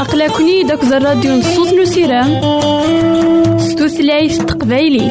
أقلكني داك الراديو نصوص نسيرام ستوثلايف تقبايلي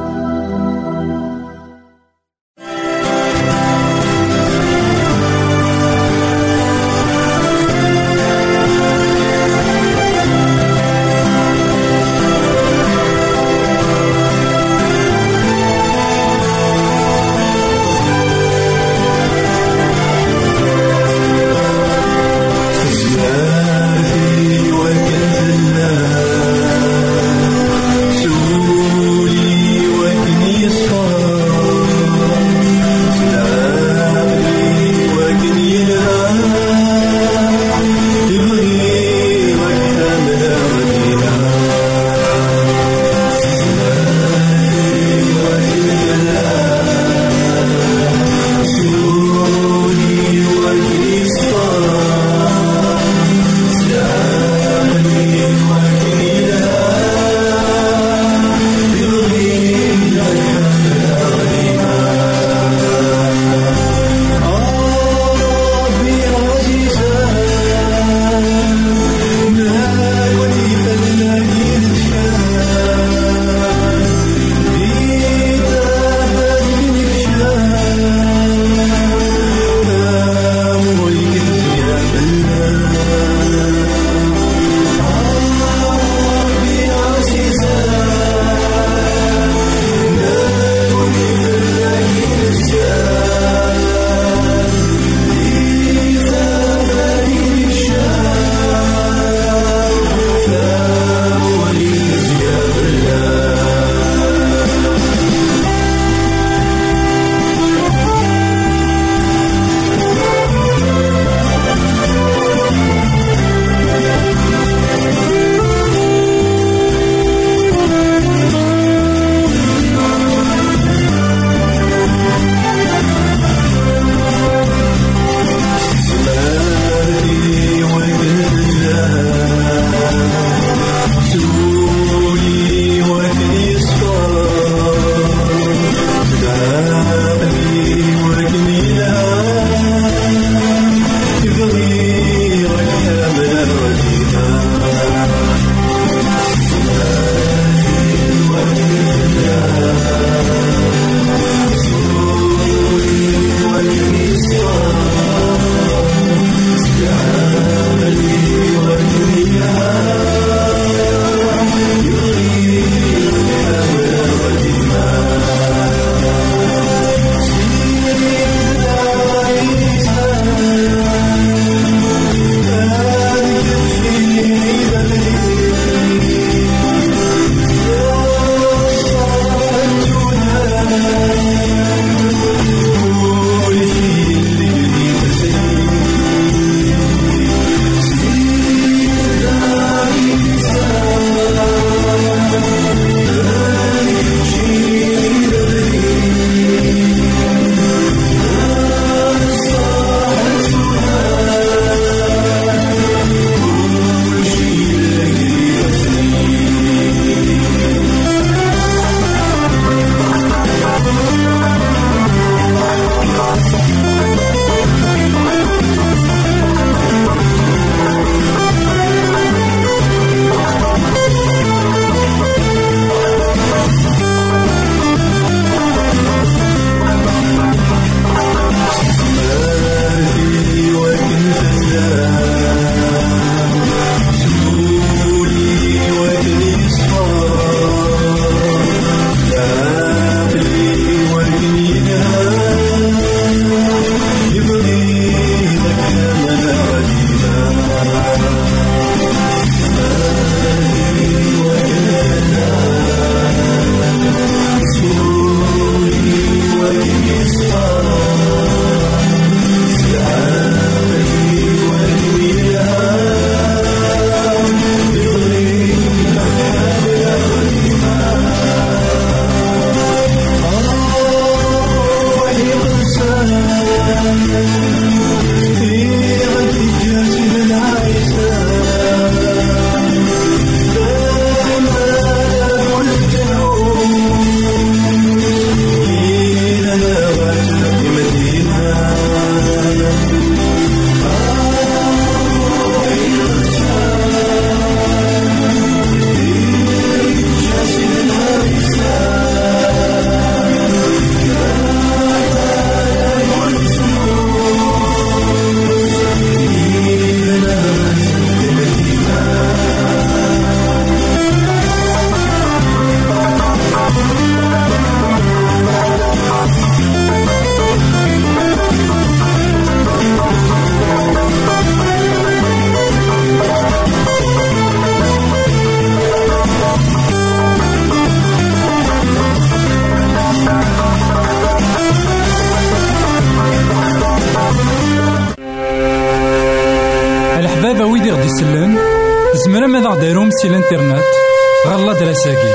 غالا دراساكي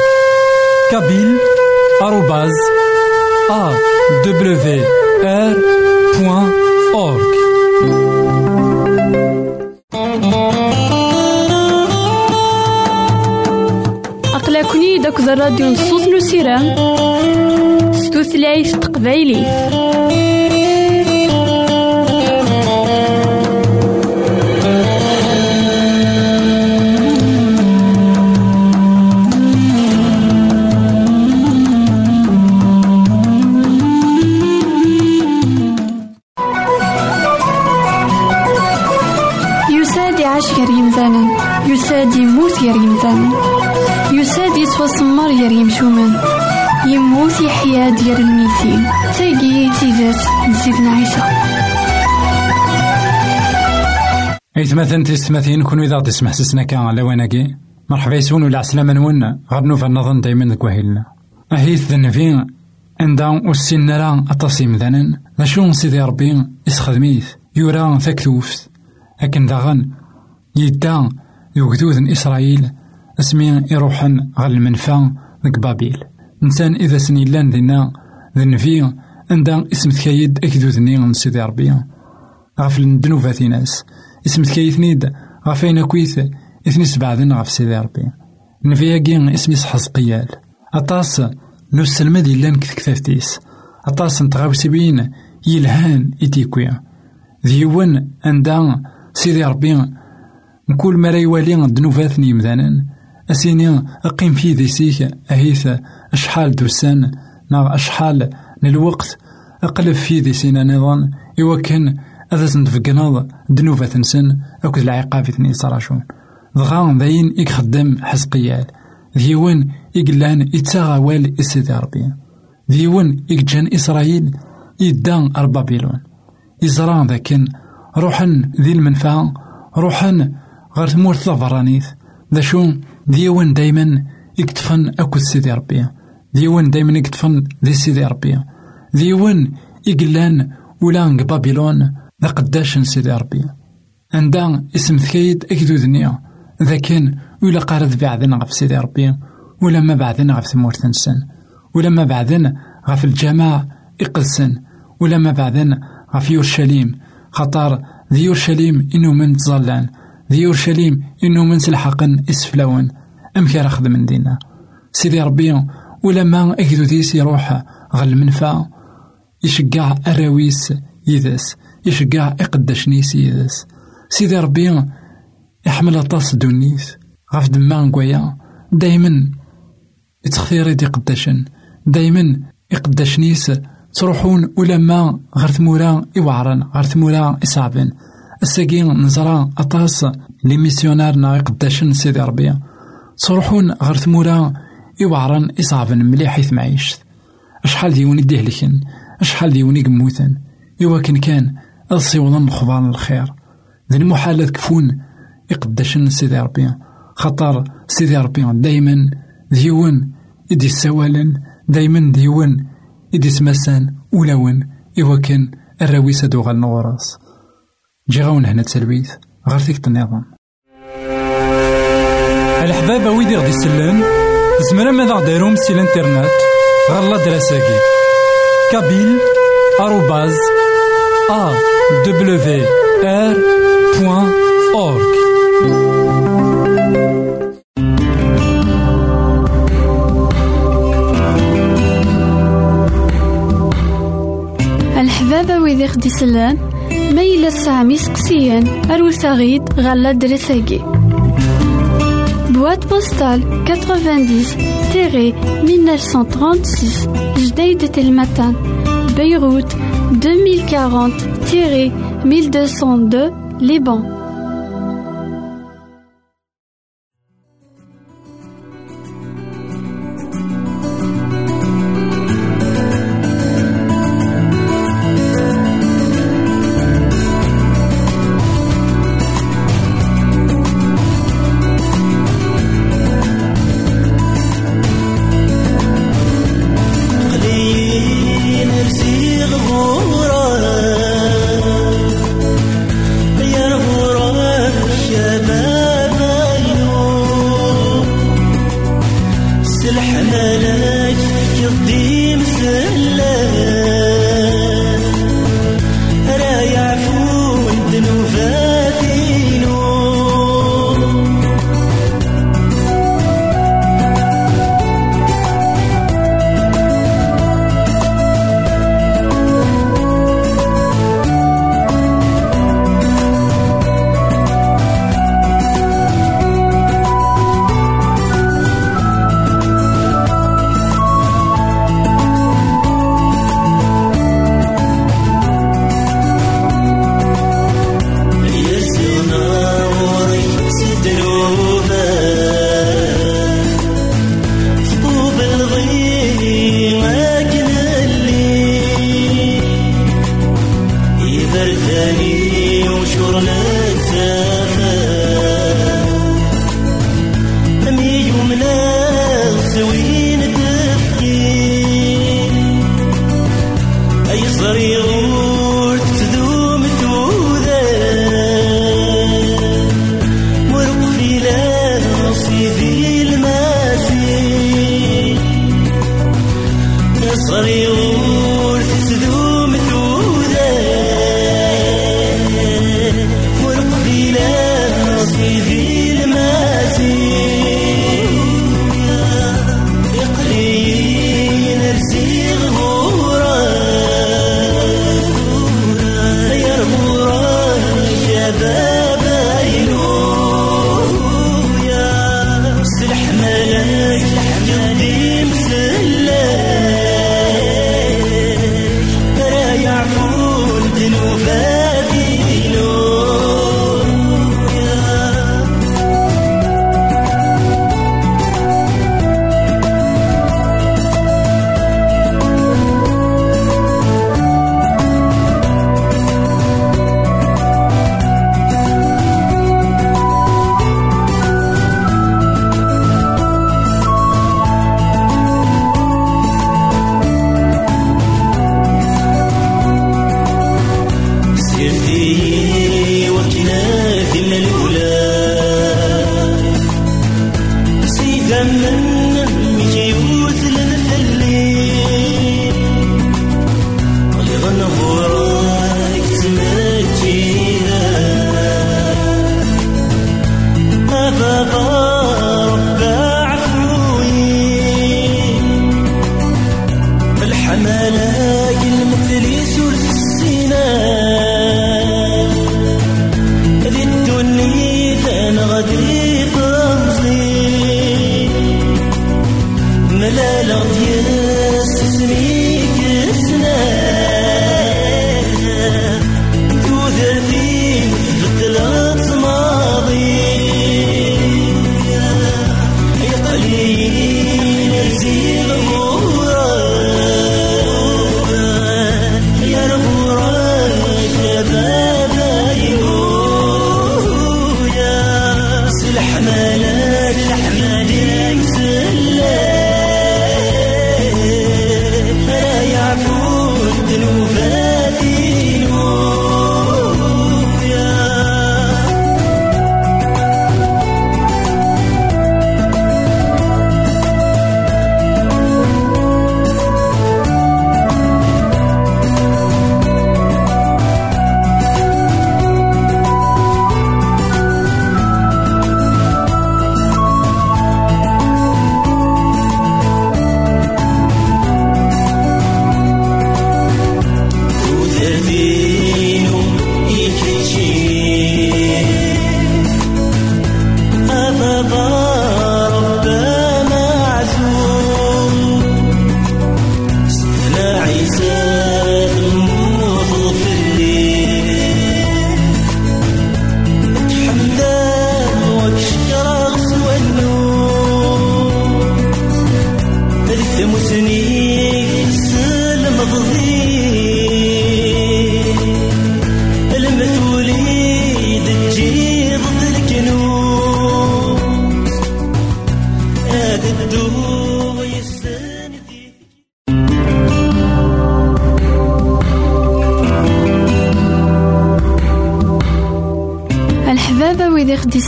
كابيل آروباز أ دبليو آر أقلكني داك الراديو نصوص نسيران ستوثلايف تقبايلي ديال الميتين تاقي تيجات نسيتنا عيسى ايت مثلا تستمثين كون إذا تسمح سسنا كان لواناكي مرحبا يسون ولا عسلامة نون غير نوفا نظن دايما ذك وهيلنا. اهيث ذنفين عندها والسن راه مثلا لا شو سيدي ربي يسخدميث يورا ثكتوفت لكن داغن يدا يوكدود إسرائيل. اسمي يروحن غير المنفى ذك بابيل. انسان اذا سني لأن ذينا ذنفي عندها اسم تكايد اكدودني من سيدي ربي غاف الدنوفات ناس اسم تكايثنيد غافين كويث اثني سبعدن غاف سيدي ربي نفيا كين اسمي حزقيال أطاس نسلم ذي لأن كثكتافتيس أطاس نتغاوسي بين يلهان إتيكويا ذيون عندها سيدي ربي نقول ما يوالي الدنوفات يمذانا أسيني أقيم في ذيسيك أهيث أشحال دوسان نا أشحال للوقت أقلب في ذيسينا نظام إوا كان أذا تنتفقناض دنوفة نسن أكد العقاب ثني صراشون. ضغا ذاين يخدم حزقيال ذيون يقلان يتساغى وال إسيدي ربي ذيون يجان إسرائيل يدان أربابيلون. يزران ذاكن روحن ذي المنفعة روحن غير تمورت لافرانيث ذا شو ديوان دايما يكتفن أكد سيدي ربي. ديوان دايما يكتفن ذي سيدي ربي. ديوان يقلان ولان بابيلون ذا قداش سيدي ربي. عندها اسم ثكيد أكدو ذنيا ذا كان ولا قارد بعدين غف سيدي ربي ولا ما بعدين غف ثمورت نسن. ولا ما بعدين غف الجماع يقلسن. ولا ما بعدين غف يورشليم. خطر ذي يورشليم إنو من تظلان. ذي يورشليم إنو من سلحقن إسفلاون أم كان من دينا. سيدي ربي ولا ما أكدو ديس يروح غل المنفى يشقع الراويس يدس يشقع إقداش نيس يدس سيدي ربي يحمل أطاس دونيس. غاف دما نقويا. دايما يتخثير يدي قداشن دايما يقداش نيس تروحون ولا ما غير ثمورا يوعرن غير ثمورا يصعبن الساقين نزرا أطاس لي ميسيونارنا يقداشن سيدي ربي تروحون غير ثمورا يوعرن يصعبن مليح حيث معيشت أشحال ديوني ديهلكن أشحال ديوني قموثن إوا كان كان الصيوضن خضان الخير. ذي المحال كفون يقداشن سيدي ربي خطر سيدي ربي دايما ديون يدي السوالن دايما ديون يدي سمسان ولاون إوا كان دوغال نغراس جي غاون هنا تسلويث غير فيك النظام الحبابة ويدي غدي يسلم زمرا ماذا غديرهم سي الإنترنت غالا دراساكي كابيل آروباز أ دبليو آر بوان أورك الحبابة ويدي خدي سلان ميلا سامي سقسيان أروسا غيد غالا دريساكي Boîte postale 90-1936 Jdeïd Telmatan Beyrouth 2040-1202 Liban ليالي وشرنا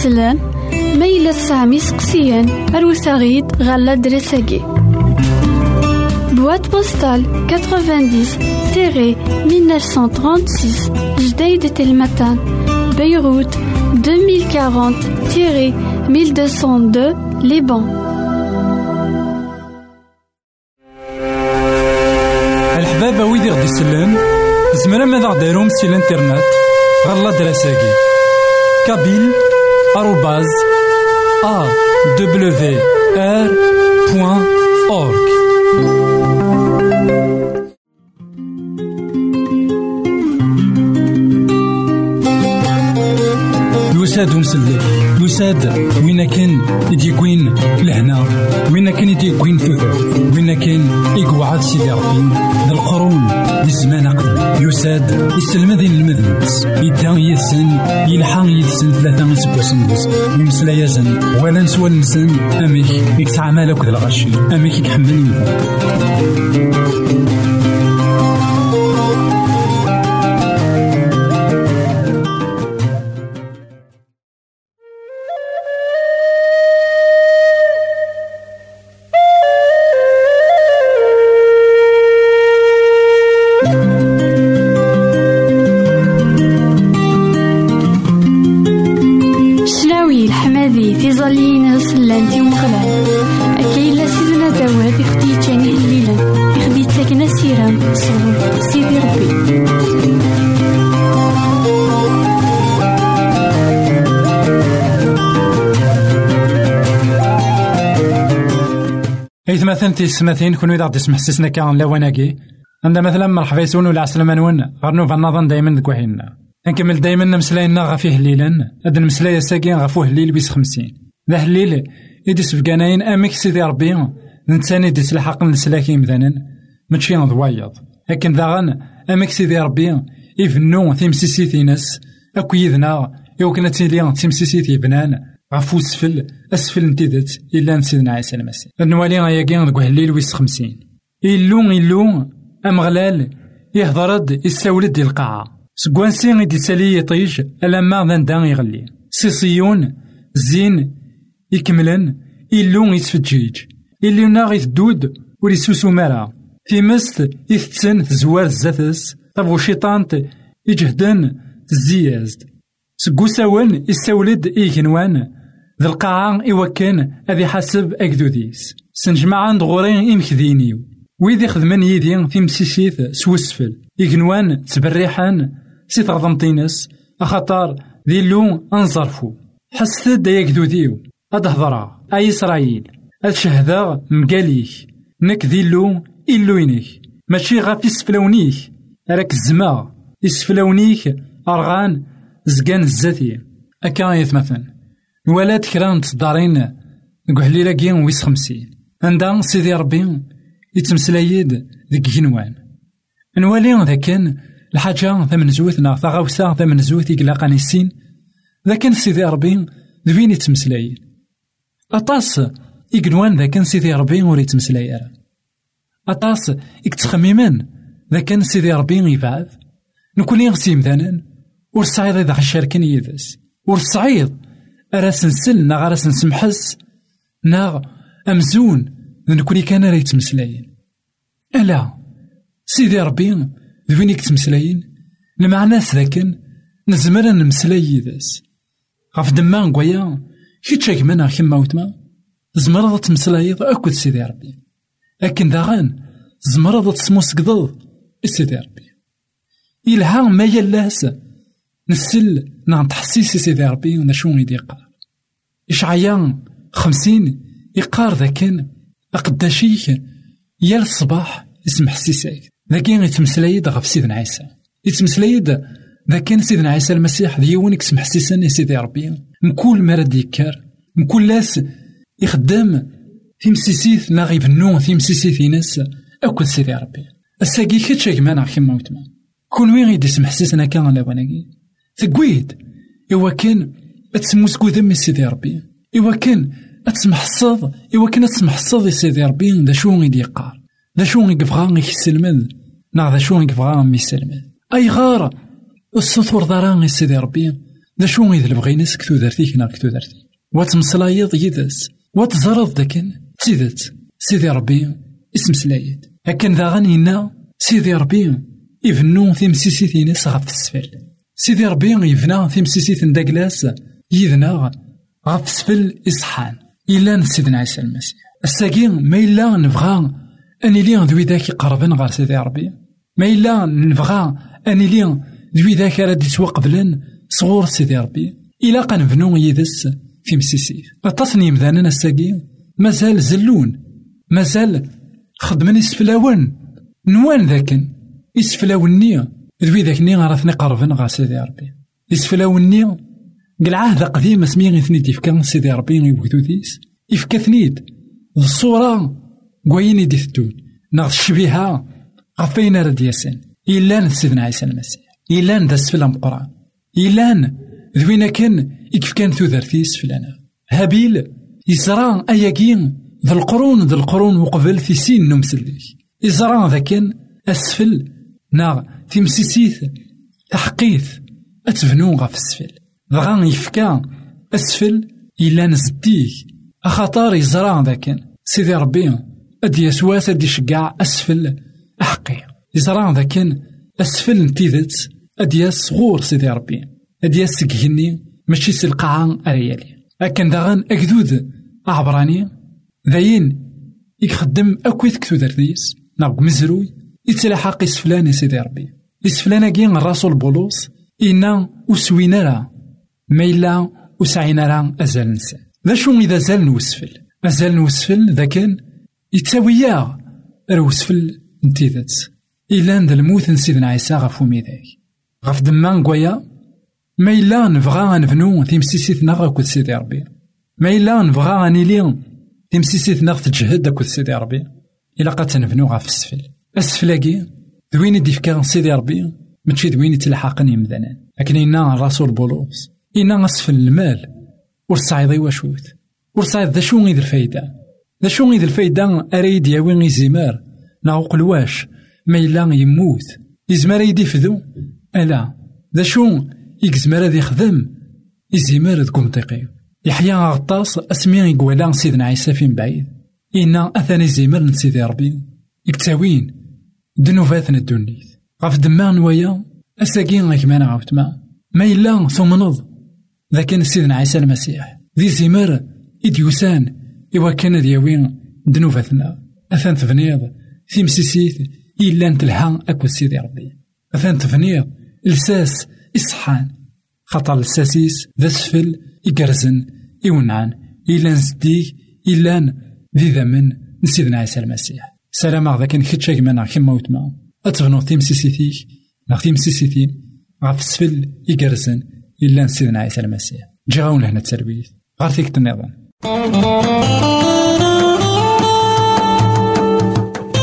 يسلان ميلا سامي سقسيان أروساغيد غالا دريساكي. بواد بوستال 90 تيري 1936 جديد تلمتان. بيروت 2040 تيري 1202 لبنان الحبابة ويدي غدي يسلم زمرا ماذا غديرهم سي الانترنت؟ غالا دراساكي كابيل arrobase awr.org يساد مسلم يساد وين كان يديكوين لهنا؟ وين كان يديكوين ثوثر وين كان يقعد سيدي ربي ذي الزمان قبل. يساد يسلم ذي المذنبس يدا يسن يلحق يسن ثلاثة سبوسن يمسلا يزن ولا نسوى نسن أميك يكتعمل أكد الغشي أميك يحمل مثلا تيسمثين كون إذا تسمح سيسنا كان لواناكي عندنا مثلا مرحبا يسون ولا عسلامة نون غير نوفا نظن دايما دكوحينا نكمل دايما نمسلاينا غفيه الليلا هاد المسلايا ساكين غفوه الليل بيس خمسين. ذا الليل إدي سفقاناين أمك سيدي ربي. نتاني دي سلحق نسلاكي مثلا ماشي ضوايض لكن ذاغن أمك سيدي ربي. إفنو تيمسيسيتي ناس. أكو يذنا يوكنا تيليان تيمسيسيتي بنان. غفو سفل أسفل نتيدت إلا سيدنا عيسى المسيح نوالي غاياكي دك الليل ويس خمسين. إلو إلو أمغلال يهضرد يساولد دي القاعة. سكوانسي غيدي سالي يطيج ألما ذان دان يغلي. سيصيون زين يكملن إلو يتفجيج إلو ناغ يتدود وريسوسو مارا في مست يثتسن زوار الزاتس طبغو شيطانت يجهدن تزيازد سكو ساون يساولد إيكنوان. ذا القاعة إوكان أذي حسب أكدوديس. سنجمع عند غورين إمكذينيو. ويدي خدمن يدي في مسيسيث سوسفل. إغنوان تبريحان سي تغضمطينس أخطار ذي اللون أنصرفو. حست دا يكدوديو أدهضرا. أي إسرائيل. أتشهدا مقاليك. نك ذي اللون إلوينيك. ماشي غافي يسفلونيك راك الزما يسفلونيك أرغان زقان الزاتي. أكا مثلا ولات كرا تصدارين قحليلا كين ويس خمسين عندها سيدي ربي يتمسلايد ذيك جنوان. نوالي ذا كان الحاجة ثمن زوث نا ثغاوسا ثمن زوث يقلاقا نسين ذا كان سيدي ربي ذوين يتمسلايد أطاس يقنوان ذا كان سيدي ربي ور يتمسلاي أطاس يكتخميمن ذا كان سيدي ربي يبعث. نكون يغسي مثلا ور الصعيد إذا الشاركين يدس. ور الصعيد أراس نسل ناغ أراس نسمحس ناغ أمزون نكوني كان راه يتمسلاين ألا سيدي ربي ذوين يتمسلاين المعنى ذاكن نزمر نمسلاي يدس غف دما نقويا كي منا كيما وتما زمرض تمسلايض أكد سيدي ربي لكن داغن زمرض تسموسكضض سيدي ربي يلها ما يلاس نسل نعم تحسيس سيدي ربي ونشو غيدي يقار إشعيا خمسين يقار ذاكن أقداشيك يا الصباح اسم حسيساك ذاكين يتمسلايد غف سيدنا عيسى يتمسلايد ذاكين سيدنا عيسى المسيح ديون يكسم حسيسان سيدي ربي مكل مرد يكار مكل لاس يخدم في مسيسيث ناغي بنو في مسيسيث ناس أكل سيدي ربي الساقي كتشا كمان كيما وتما كون وين غيدي سم حسيسنا كان لا تقويد. إوا كان أتسموسكو ذم سيدي ربي. إوا كان أتسمحصد إوا كان أتسمحصد سيدي ربي. دا شو غيدي يقار؟ دا شو غيدي يبغى يسلمد نا دا شو غيدي يبغى يسلمد أي غار؟ السطور دارا سيدي ربي. دا شو غيدي البغينس كتو دارتيك نا كتو دارتي واتمسلايض يدس. واتزرد داكن تيدت سيدي ربي اسم سلايد. هكا ذا غنينا سيدي ربي. يفنو تيمسيسيتينس غف السفل. سيدي ربي يفنى تيمسيسيت داكلاس يذنا غف سفل إصحان إلا سيدنا عيسى المسيح الساقي ما إلا نبغى أني لي ذوي ذاك يقربن غير سيدي ربي ما إلا نبغى أني لي ذوي ذاك راه يتوقبلن صغور سيدي ربي إلا قنبنو يدس في مسيسيت أتصني مذانا الساقي مازال زلون مازال خدمن يسفلاون نوان ذاكن ذوي ذاك ني غارثني قربن غا سيدي ربي يسفلاوني العهد قديم اسمي غي ثنيد يفكا سيدي ربي يبكتوثيس يفكا ثنيد الصورة كوين يدي ثتون ناغ الشبيهة غفين رد ياسين إلا سيدنا عيسى المسيح إلا ذا سفل مقران إلا ذوينا كان إكف كان ثوثرتيس فلانا هابيل يزرع أياكين ذا القرون ذا القرون وقبل في سين نمسلك يزرع ذا كان أسفل ناغ تمسيسيث تحقيث أتبنو غف السفل. دغا يفكا أسفل إلا نزديه أخطار يزرع ذاك سيدي ربي أدي يسواس أدي يشقع أسفل أحقي. يزرع ذاك أسفل نتيذت أدي صغور سيدي ربي. أدي سكهني ماشي سلقاعة أريالي. أكن داغن أكدود أعبراني. ذاين يخدم أكويت كتو درديس ناغ مزروي. يتلاحق يسفلان سيدي ربي. يسفلان كين الرسول بولوس إنا وسوينا راه ما إلا وسعينا راه أزال نسان ذا شو إذا زال نوسفل؟ أزال نوسفل ذا كان يتساويا روسفل نتيذات إلا ذا الموت نسيدنا عيسى غفو ميداك. غف دمان قويا ما إلا نبغى نبنو تيمسيسيتنا غاكو سيدي ربي. ما إلا نبغى نيلي تيمسيسيتنا تجهد أكو سيدي ربي. إلا قد تنبنو غف السفل السفلاكي دوين ديفكا سيدي ربي؟ ماشي دوين يتلحقني مذنان. لكن إنا الرسول بولوس. إنا أسفل المال. ورصايد واشوت ورصايد ذا شو غيد الفايدة. ذا شو غيد الفايدة أريد ياوي غيزيمار ناغو قلواش ما إلا يموت. يزمار يدي فذو؟ ألا. ذا شو يكزمار ذي يخدم. يزمار تقوم تقيو يحيى غطاس أسمي يقولا سيدنا عيسى فين بعيد. إنا أثاني زيمر نسيدي ربي. يكتاوين. دنوفات الدنيت غف دمان نوايا أساقين غيك مانا عاوتما ما إلا ثم نض ذاك سيدنا عيسى المسيح. ذي زمر إديوسان إوا كان دياوين دنوفتنا أثان تفنيض في مسيسيت إلا نتلها أكو سيدي ربي. أثان تفنيض لساس إصحان. خطر لساسيس ذا سفل إقرزن إونعان إلا نزديك إلا ذي ذمن نسيدنا عيسى المسيح. سلام ذاك كتشا كما كما وتما أتغنو تيمسيسيتيك ناغ تيمسيسيتين غف سفل إقرزن إلا نسيدنا عيسى المسيح. جي غاون لهنا التربية غار فيك النظام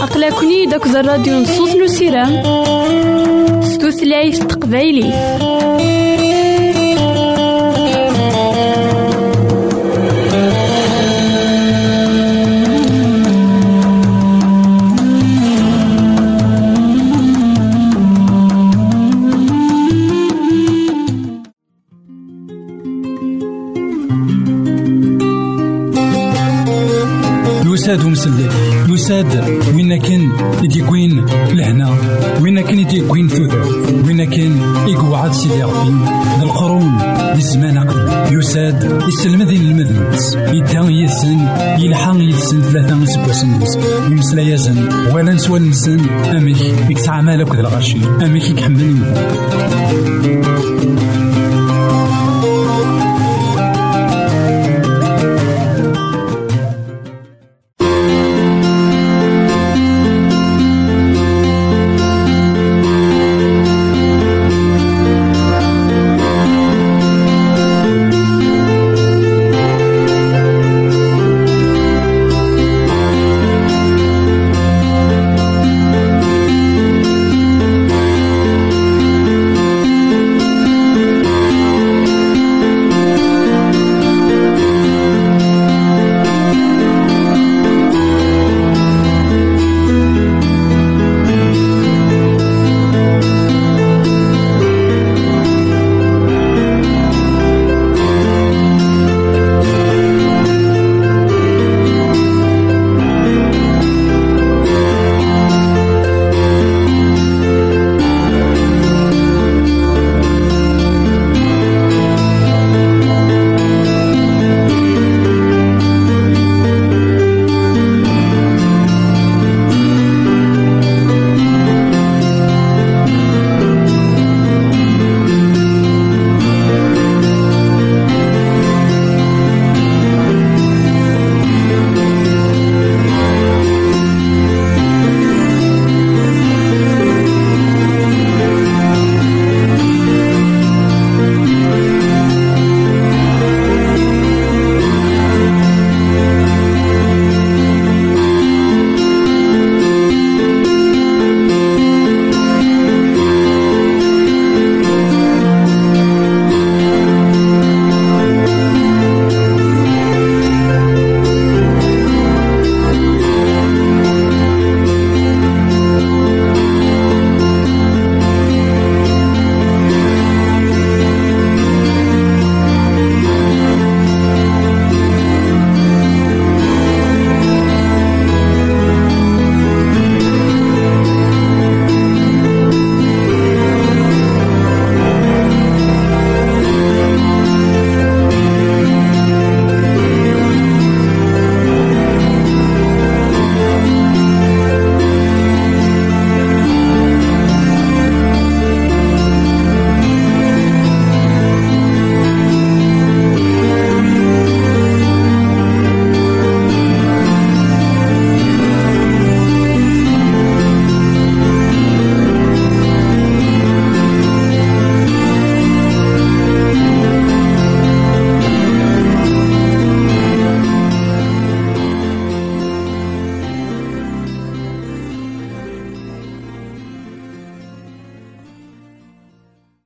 أقلكني داك الراديو نصوص نسيران ستوثلايف تقبايلي يساد ومسلك يساد وين كان يديكوين لهنا؟ وين كان يديكوين ثوثر وين كان يقعد سيدي ربي ذا القرون للزمان أقدم يساد يسلم ذي المذنبس يدان يسن يلحق يسن ثلاثة نسبوسن يمسلا يزن ولا نسوى نسن. أمك يكسع مالك ذا الغشي أمك يكحمل